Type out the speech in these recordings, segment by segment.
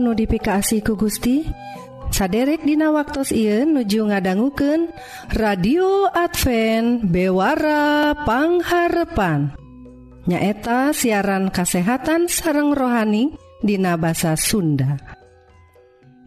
notifikasi ku Gusti. Saderek Dina waktu Ieu nuju ngadangguken radio Advent bewarapangharpan nyaeta siaran kasehatan sareng rohani Dina bahasa Sunda.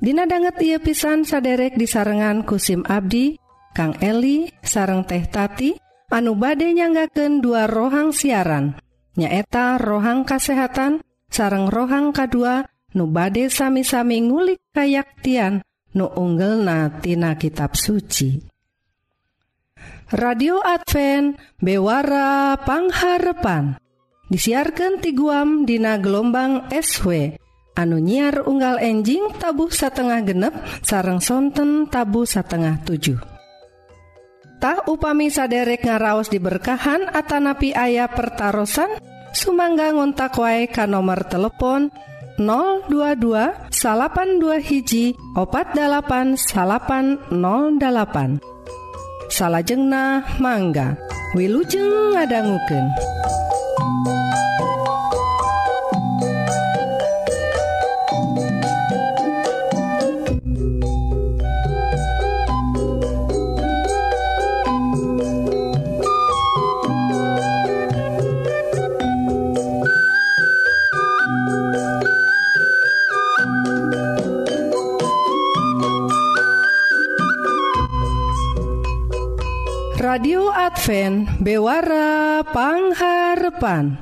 Dina banget ia pisan saderek disarengan kusim Abdi Kang Eli sareng teh tati anu bade nyanggaken dua rohang siaran. Nyaeta rohang kasehatan sareng rohang K2 nu bade sami-sami ngulik kayaktian nu unggelnatina kitab suci. Radio Advent bewarapangharepan disiarkan ti guam dina gelombang SW anu nyiar unggal enjing tabuh satengah genep sarang sonten tabu satengah 7 Tah upami saderek ngaraos diberkahan Atanapi ayah pertaran Sumangga ngontak wae ka nomor telepon 022 82 hiji opat 8808 salahjengnah mangga Wilujeng ngadangguken Adva bewarapangharpan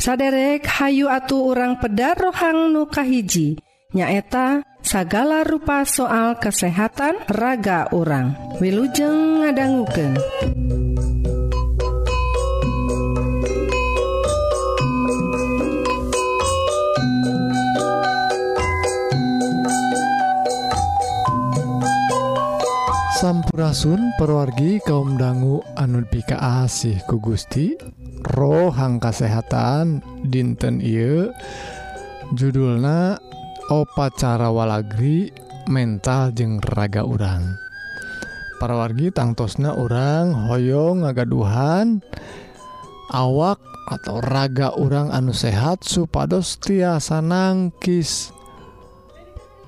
saderek Hayu Atu orang peda rohang nukahiji nyaeta sagala rupa soal kesehatan raga orang Wiujeng ngadangguken Sampurasun perwargi kaum dangu anu asih ku Gusti rohang kasehatan dinten I judulna opacara walagri mental jeng raga urang. Perwargi tangtosna orang hoyong ngagaduhan awak atau raga urang anu sehat supados tiasa nangkis.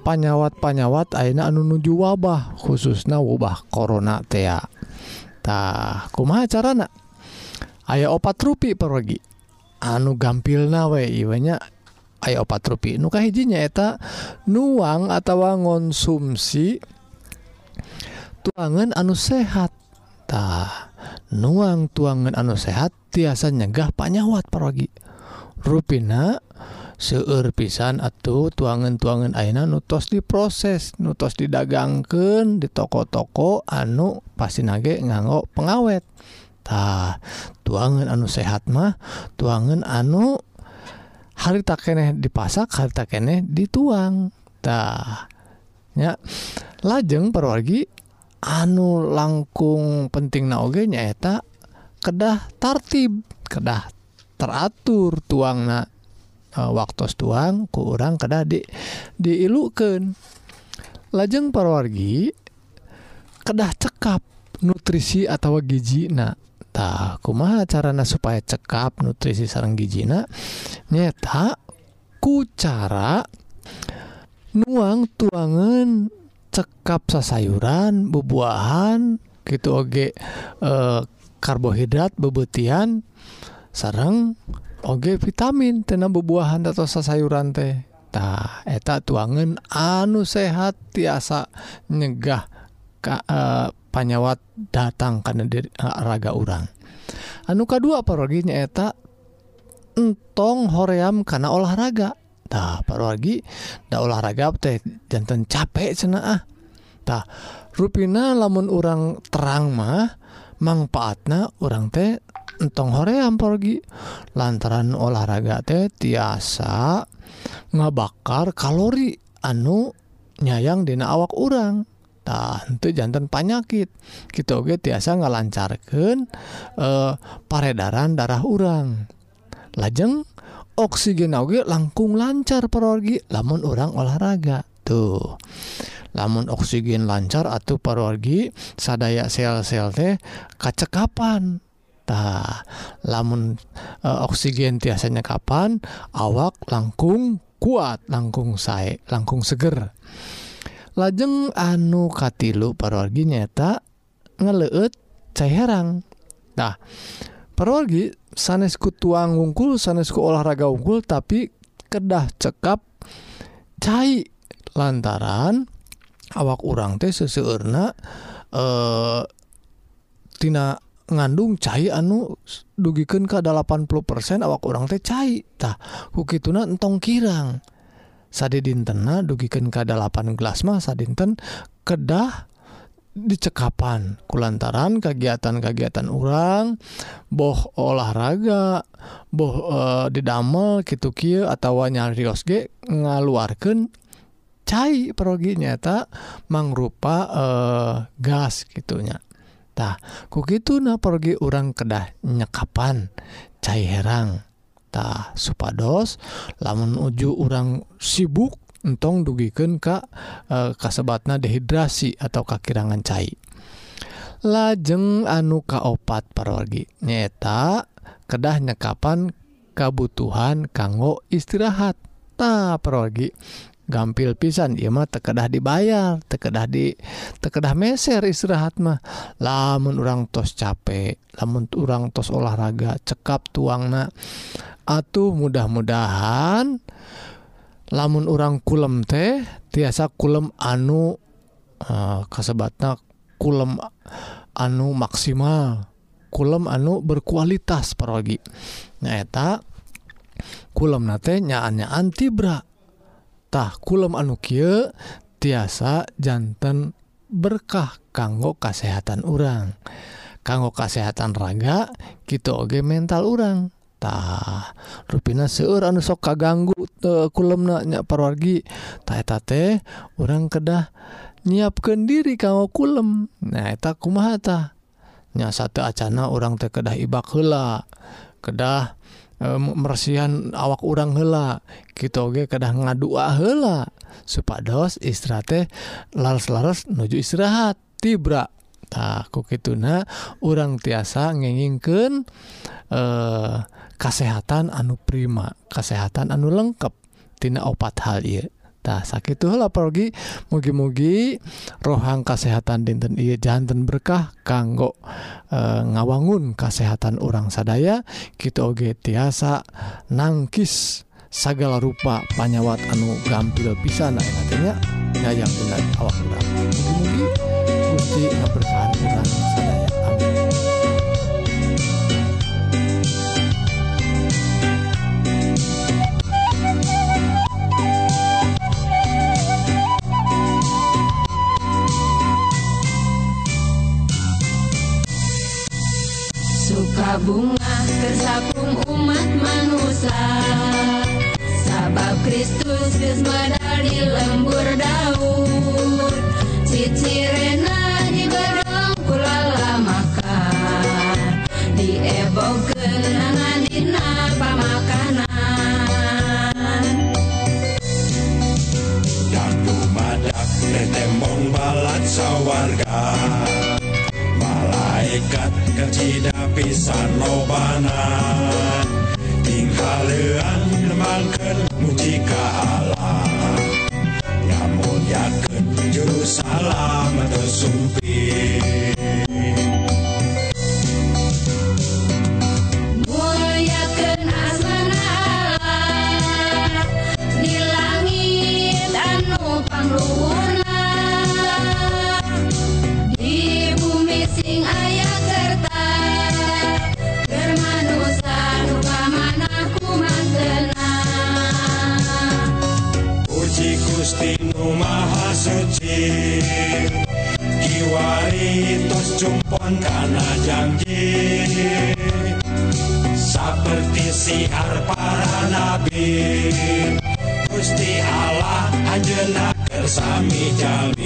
panyawat-panyawat Aina anu nuju wabah khususnya wabah korona teatah kuma carana? Aya opat rupi pergi anu gampil nawe iwanya aya opat rupi. Nuka hijinya eta nuang atau ngonsumsi tuangan anu sehattah nuang tuangan anu sehat tiasa nyegah panyawat pergi ruina seueur pisan atau tuangan-tuangan aina nutos diproses nutos didagangken di toko-toko anu pasti nage nganggo pengawettah tuangan anu sehat mah tuangan anu hari tak keeh dipasak hari tak keeh dituangtahnya lajeng perwargi anu langkung penting naoge nyaeta kedah tartib kedah teratur tuang na Ah, waktu tuang ke orang diilukan lajeng parwargi kedah cekap nutrisi atau gijina tah kumaha carana supaya cekap nutrisi sarang gijina nyeta ku cara nuang tuangan cekap sasayuran bebuahan gitu oge e, karbohidrat bebetian sarang Oke vitamin tena bebuahan atau sayuran tehtah eta tuangan anu sehat tiasa nyegah Ka, eh, panyawat datang karena diri, eh, raga orang anu kedua paroginya eta entong hoream karena olahraga. Nah parogi da olahraga teh jantan capek cena ah. Tah rupina lamun orang terang mah manfaatna orang teh entong hoream porgi lantaran olahraga teh tiasa ngabakar kalori. Anu nyayang dina awak urang. Nah, itu jantan panyakit. Kita oke tiasa ngalancarkan eh, peredaran darah urang. Lajeng oksigen oge langkung lancar perorgi. Lamun orang olahraga tuh. Lamun oksigen lancar atau perorgi sadaya sel-sel teh kacekapan tah lamun e, oksigen tiasanya kapan awak langkung kuat langkung saya langkung seger. Lajeng anu katilu parorgi nyata ngeleut cairan nah parorgi sanesku tuang ungkul sanesku olahraga unggul tapi kedah cekap cair lantaran awak orang teh seseurna eh tina ngandung cair anu dugiken ke 80% awak orang teh cairtah kuki tuna entong kirang. Sad dintena dugiken ke 8 gelas masa dinten kedah dicekapan kulantaran kegiatan-kegiatan orang boh olahraga boh e, didamel gitu Ki atau nyarios ge ngaluarkan cair perogi nyata mangrupa e, gas gitunya tah gitu na pergi orang kedah nyekapan cair herangtah supados lamun uju orang sibuk entong dugiken Ka e, kasebatna dehidrasi atau kakirangan cair lajeng anu kaopat parogi nyeta kedah nyekapan kabutuhan kanggo istirahat. Ta pergi gampil pisan ia mah tekedah dibayar tekedah di tekedah meser istirahat mah. Lamun urang tos capek lamun urang tos olahraga cekap tuangna atuh mudah-mudahan lamun urang kulem teh tiasa kulem anu uh, kasebatna kulem anu maksimal kulem anu berkualitas perogi nyaeta kulem nate nyaan-nyaan tibra. kulum anu Ky tiasa jantan berkah kanggo kesehatan urang. Kanggo kesehatan raga gitu oge mental orangtah ruina seueur anu sok kaganggu teh kulemna nya parwargi. Taeta teh orang kedah nyiapkan diri kanggo kulem. Naheta kumahata nya satu acana orang teh kedah ibak hela kedah Eh, meresihan awak urang hela gitu oge kedah ngadua hela supados istirahat laras-laras nuju istirahat tibra. Nah kukituna urang tiasa ngengingkeun eh kasehatan anu prima kasehatan anu lengkap tina opat hal ieu. tah sakit lah pergi mugi-mugi rohang kesehatan dinten I jantan berkah kanggo e, ngawangun kesehatan orang sadaya. Kita oge tiasa nangkis segala rupa panyawat anu gampil pisan nah artinya yang benar awak benar. Mugi-mugi Gusti ngaberkahan orang sadaya. Amin. bunga tersapung umat manusia. Sabab Kristus gesmada di lembur daun cicirena di bedong kulala maka diebokeun dekat kecida pisan lobana tinggalan lemangkan mujika Allah namun yakin juru salam tersumpi karena janji seperti siar para nabi Gusti Allah anjena kersami jami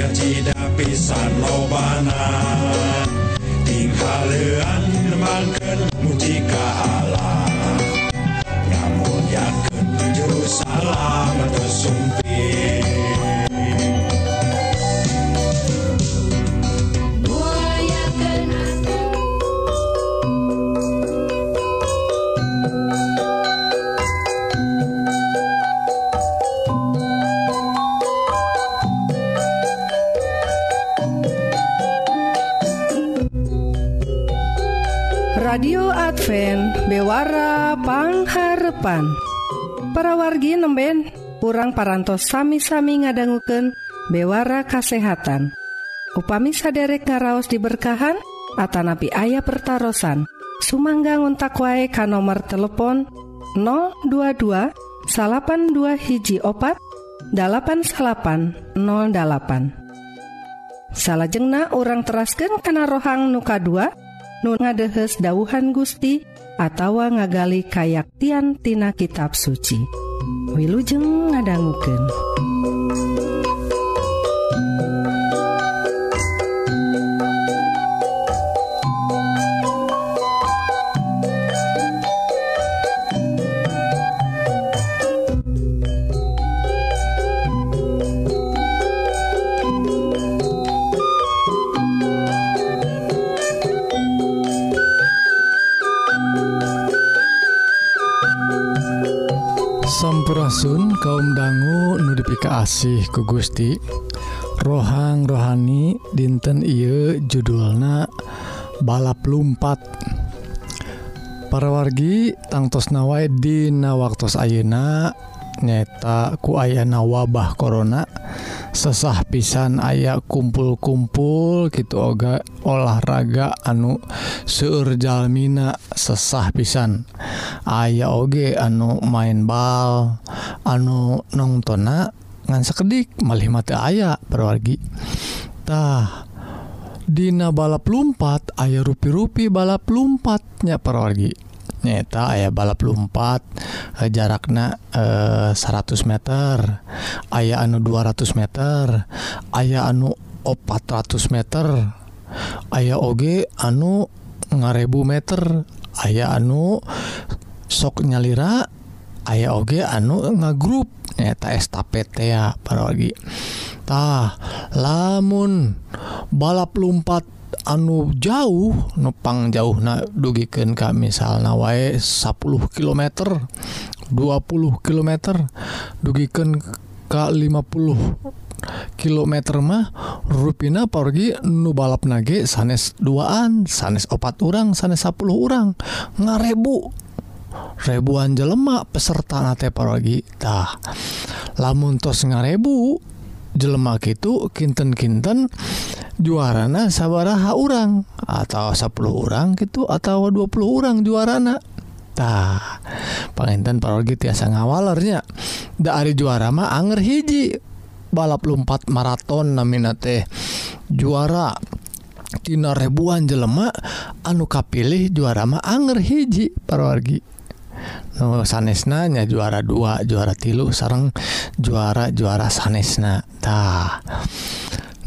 ketika pisar. urang parantos sami-sami ngadangguken bewara kasehatan. Upami saderek ngaraos diberkahan Atanapi ayah pertaran Sumangga ngontak wae ka nomor telepon 022 salapan dua hiji opat 8808 Salajengna orang terasken kana rohang nuka 2 nu ngadehes dauhan Gusti atawa ngagali kayaktian tina kitab suci. wilujeng ngadangguken. asih ku Gusti. Rohang rohani dinten Ieu judulna balap lumpat. Para wargi tangtos nawai Dina waktu Ayeuna nyata ku ayana wabah korona sesah pisan aya kumpul-kumpul gitu oga olahraga anu seurjalmina sesah pisan. Aya oge anu main bal anu nongtona ngan sekedik melihat aya perwargitah Dina balap lumpat air rui-rupi balap lumpatnya perwargi. Nyata aya balap lumpat eh, jarakna eh, 100 meter. Aya anu 200 meter aya anu 400 meter. Aya OG anu ngarebu meter. Aya anu sok nyalira aya OG anu ngagrup. nyata estafet ya paragitah lamun balap lumpat anu jauh nupang jauh na dugiken kami misalnya wae 10 km 20 km dugiken ke 50 kilometer mah ruina pergi nu balap nage sanes duaan sanes opat urang sanes 10 urang. Ngarebu ribuan jelemak peserta nate Lamun tos ngarebu jelemak itu kinten-kinten juarana sabaraha orang atau 10 orang gitu atau 20 orang juaranatah pengenten paragi tiasa ngawalernya. Dari juara mah anger hiji balap lumpat maraton namina teh juara. Tina ribuan jelemak anu kapilih juarama Anger hiji parwargi no, sanesnanya juara dua juara tilu sarang juara juara sanesna. Tah.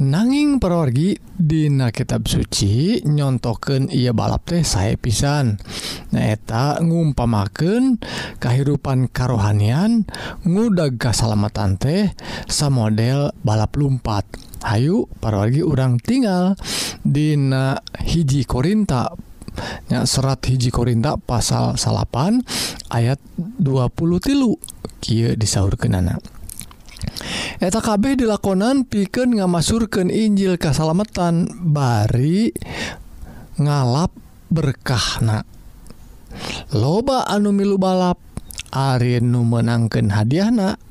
Nanging perorgi Dina kitab suci nyontoken ia balap teh saya pisan. Neta ngumpamaken kehidupan karohanian ngudag salamatan teh sa model balap lumpat. Ayu parwargi urang tinggal Dina hiji Korinta. Nya serat hiji Korinta pasal salapan ayat 20 tilu. Ki disaur kenana eta kabeh dilakonan piken ngamasurkan Injil kesalamatan bari ngalap berkahna. Loba anu milu balap Ari nu menangkan hadiahna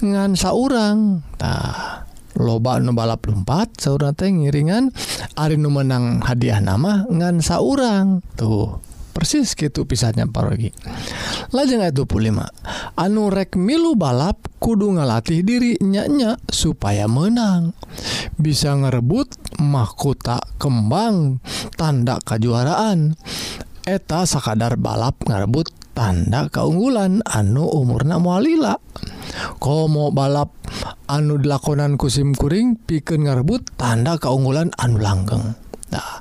ngansa orangtah loba nu balap lumpat sauna teh ngiringan Ari nu menang hadiah nama ngan saurang. Tuh persis gitu pisahnya parogi lajeng itu pulima anu rek milu balap kudu ngalatih diri nyanya supaya menang. Bisa ngerebut mahkota kembang tanda kejuaraan eta sakadar balap ngarebut tanda keunggulan anu umurna mualila komo balap anu dilakonan kusimkuring piken ngarebut tanda keunggulan anu langgeng. Nah,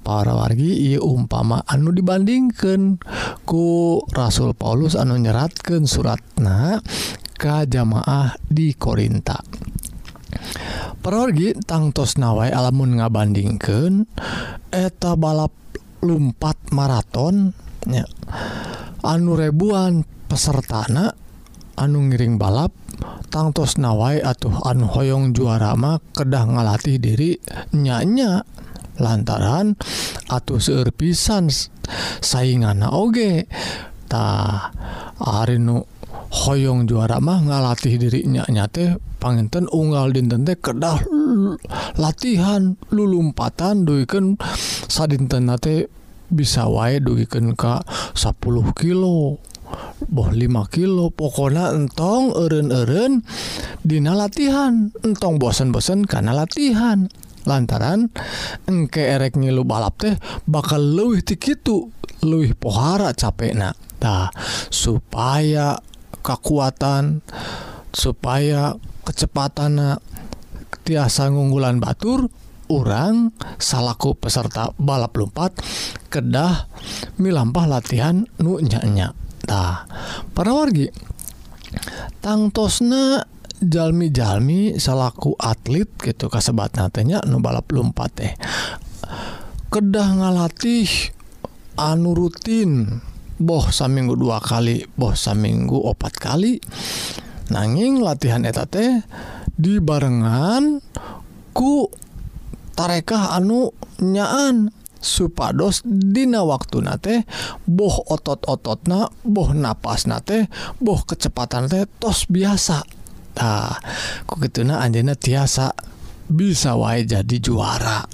para wargi ia umpama anu dibandingkan ku Rasul Paulus anu nyeratkan suratna ke jamaah di Korinta. Pergi tangtos nawai alamun ngabandingkan eta balap lumpat maraton nya anu ribuan pesertana anu ngiring balap tangtos nawai atuh anu Hoong juarama kedah ngalatih diri nyanya. Lantaran atuh seerpisan saingan ogetah Arnu Hoong juara mah ngalatih dirinya nyate panginten unggal dintente kedah latihan lulumpatan duiken sadintennate bisa wae dugiken Ka 10 kilo boh 5 kilo. Pokona entong eren-eren Dina latihan. Entong bosen-bosen karena latihan. Lantaran engke erek ngilu balap teh bakal luwih tikitu luwih pohara capek naktah supaya kekuatan supaya kecepatan tiasa ngunggulan Batur orang salahku peserta balap lumpat kedah milampah latihan nunyanyatah para wargi? Tangtosna Jami-jalmi salahku atlet gitu kasebat natenya nu balap lumpat teh. Kedah ngalatih anu rutin boh saminggu dua kali boh saminggu opat kali. Nanging latihan eta teh di barengan ku tarekah anu nyaan supados dina waktu nate boh otot-otot na boh napas nate boh kecepatan teh tos biasa. Nah, kok gitu na anjena tiasa. bisa wae jadi juara.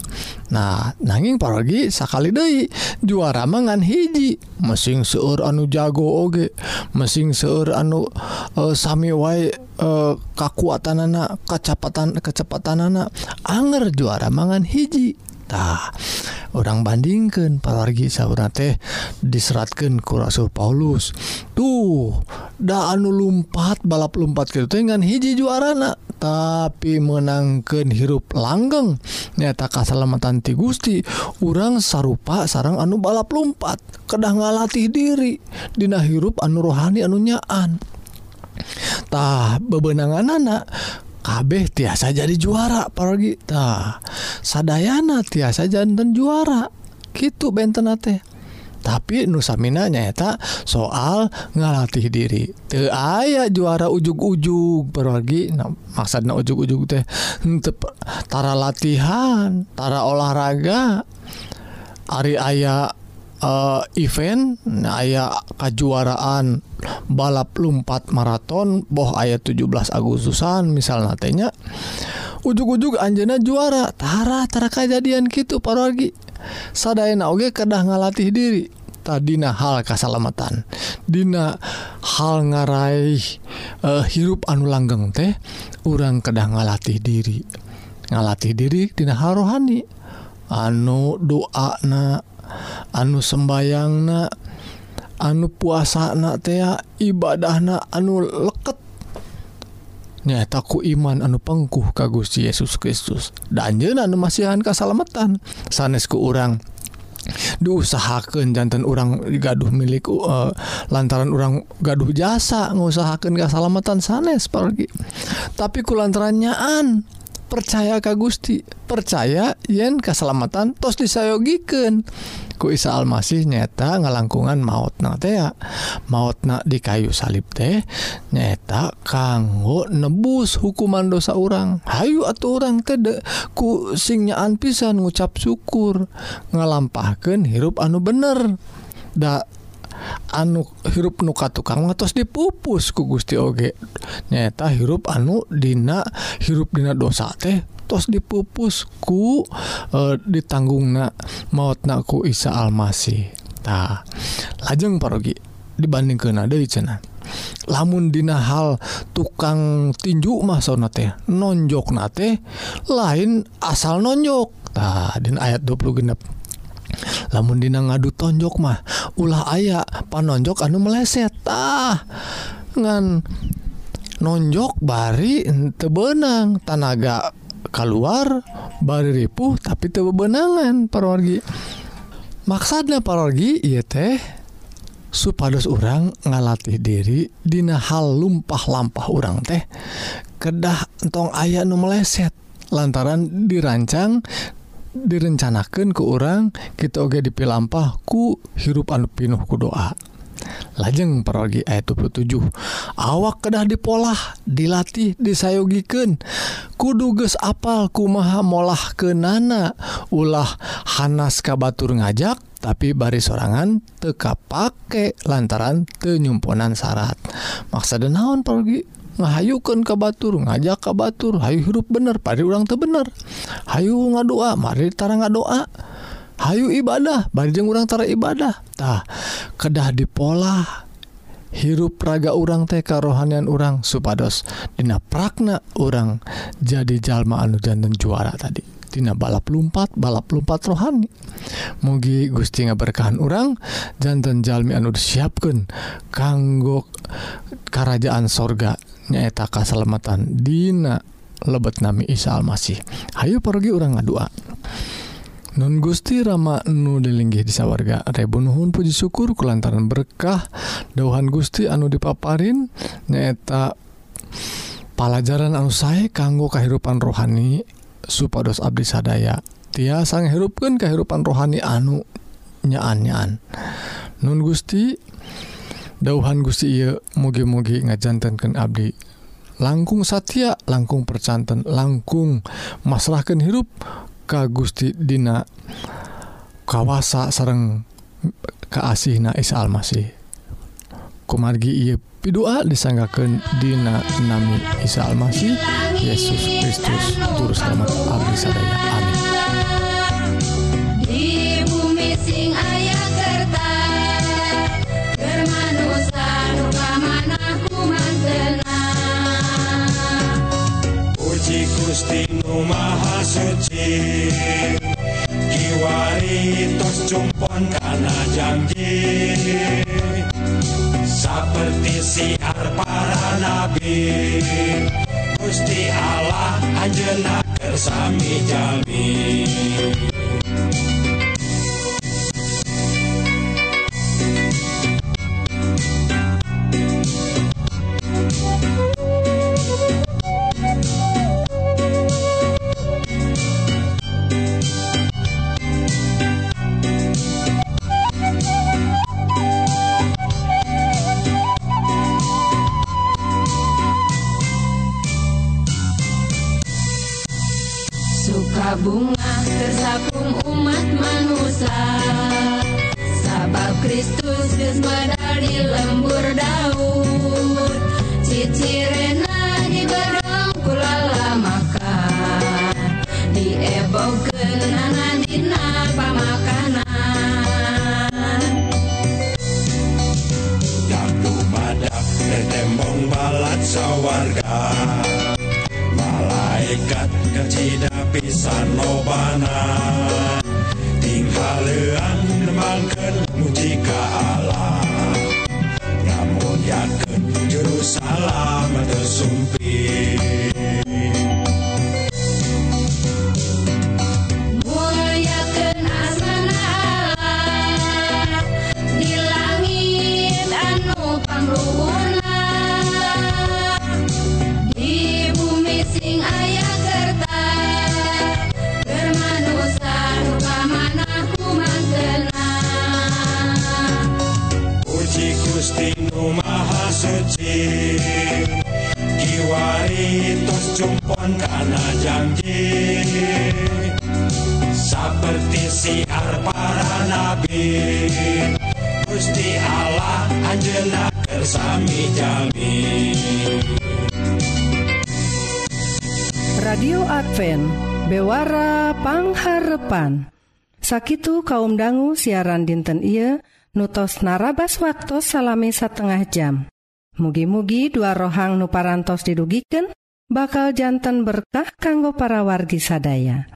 Nah nanging paragi sakali Dei juara mangan hiji. Mesin seur anu jago oge mesin seur anu uh, Sami wae eh, uh, kekuatan anak kecepatan kecepatan anak Anger juara mangan hijitah orang bandingkan palargi sauna teh diseratkan ku Rasul Paulus. Tuh da anu lumpat balap lumpat ke dengan hiji juarana tapi menangkan hirup langgeng. Nyata kasalamatan ti Gusti urang sarupa sarang anu balap lumpat kedah ngalatih diri dina hirup anu rohani anu tah bebenangan anak kabeh tiasa jadi juara para kita Sadayana tiasa jantan juara. Gitu benten teh tapi Nusaminanya tak soal ngalatih diri. Ke aya juara ujug-ujug pergi maksud ujug-ujug tehtara latihantara olahraga. Ari aya Uh, event aya kejuaraan balap lumpat maraton boh ayat 17 Agustusan misal natenya ug-ujug Anjena juara taratara kejadian gitu parogi saddaina Oge kedah ngalatih diri. Tadidina hal kesalamatan Dina hal ngarai uh, eh, hirup anu langgeng teh orang kedah ngalatih diri. Ngalatih diri Dina hal rohani. Anu doana anu sembayang na anu puasa na ibadah na anu leketnya takku iman anu pengkuh kagus Yesus Kristus. Dan anu masihan kesalamatan sanesku urang diusahakan jantan orang gaduh milik uh, lantaran orang gaduh jasa ngusahakan kesalamatan sanes pergi. Tapi kulantaranyaan percaya Ka Gusti percaya yen keselamatan tos disayogiken ku Isa Almasih nyata ngalangkungan maut na teh maut na di kayu salib teh nyata kanggo nebus hukuman dosa orang Hayu atau orang tede ku singnyaaan pisan ngucap syukur. Ngalampahkan hirup anu bener. Da anu hirup nuka tukang ngatos dipupus ku Gusti Oge. Nyata hirup anu Dina hirup Dina dosa teh tos dipupus ku e, ditanggung na maut naku Isa Almasitah lajeng parogi dibanding ke nada di cena lamun Dina hal tukang tinju masona teh nonjok nate lain asal nonjok. Tah ayat 20 genep. lamun Dina ngadu tonjok mah ulah aya panonjok anu meleset. Ah ngan nonjok bari teu beunang. Tanaga keluar bari ripuh tapi teu benangan parorgi maksudnya parorgi iya teh supados orang ngalatih diri dina hal lumpah-lampah orang teh. Kedah entong ayah nu meleset lantaran dirancang direncanakan ke orang kita oge dipilampah ku hirup anu pinuh ku doa. Lajeng parogi ayat 27 awak kedah dipolah dilatih disayogiken kudu geus apal kumaha molah ke nana ulah hanas kabatur ngajak tapi bari sorangan teka pake lantaran tenyumponan syarat. Maksa naon parogi? ngahayukan ka Batur ngajak ka Batur Hayu hirup bener pada urang tuh bener. Hayu ngadoa Mari tara ngadoa. Hayu ibadah Banjeng urang tara ibadahtah kedah di pola hirup raga urang TK rohanian urang supados Dina pragna orang jadi jalma anu jantan juara tadi. Dina balap lumpat balap lumpat rohani. Mugi Gusti berkahan orang jantan Jalmi Anu disiapkan kanggo kerajaan sorga. nyaeta kasalamatan Dina lebet nami Isa Almasih. Hayu pergi orang ngadua. Nun Gusti Rama nu dilinggih di sawarga Rebunuhun puji syukur kulantaran berkah dauhan Gusti anu dipaparin nyaeta pelajaran anu saya kanggo kehidupan rohani supados abdi sadaya. Tiasa ngehirupkan kehidupan rohani anu nyaan-nyaan. Nun Gusti dauhan Gusti Iye mugi-mugi ngajantankan Abdi. Langkung Satya langkung percanten langkung masalahkan hirup Ka Gusti Dina kawasa sareng sarang keasihna Isa Almasih. Kumargi Iye pidua disanggakan Dina nami Isa Almasih Yesus Kristus Juru Selamat Abdi Sadaya. Amin. Agustino Maha Suci Kiwari tos cumpon kana janji Seperti siar para nabi. Gusti Allah anjena kersami jami. ka Allah namun yakin juru salam tersumpi Advent Bewara Pangharepan. Sakitu kaum dangu siaran dinten iya nutos narabas waktu salami setengah jam. Mugi-mugi dua rohang nuparantos didugiken bakaljantan berkah kanggo para wargi sadaya.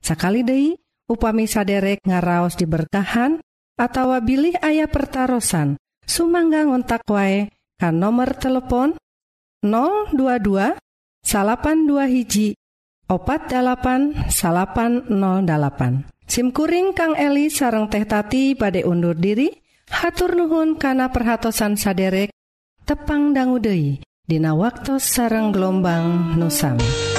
Sakali Dei upami saderek ngaraos diberkahan atau bilih ayah pertaran sumangga ngontak wae kan nomor telepon 022 82 hiji opat808 SIMkuring Kang Eli sarang teh tati pada undur diri hatur nuhun kana perhatsan saderek tepang danggudehi Dina waktu sarang gelombang Nusantara.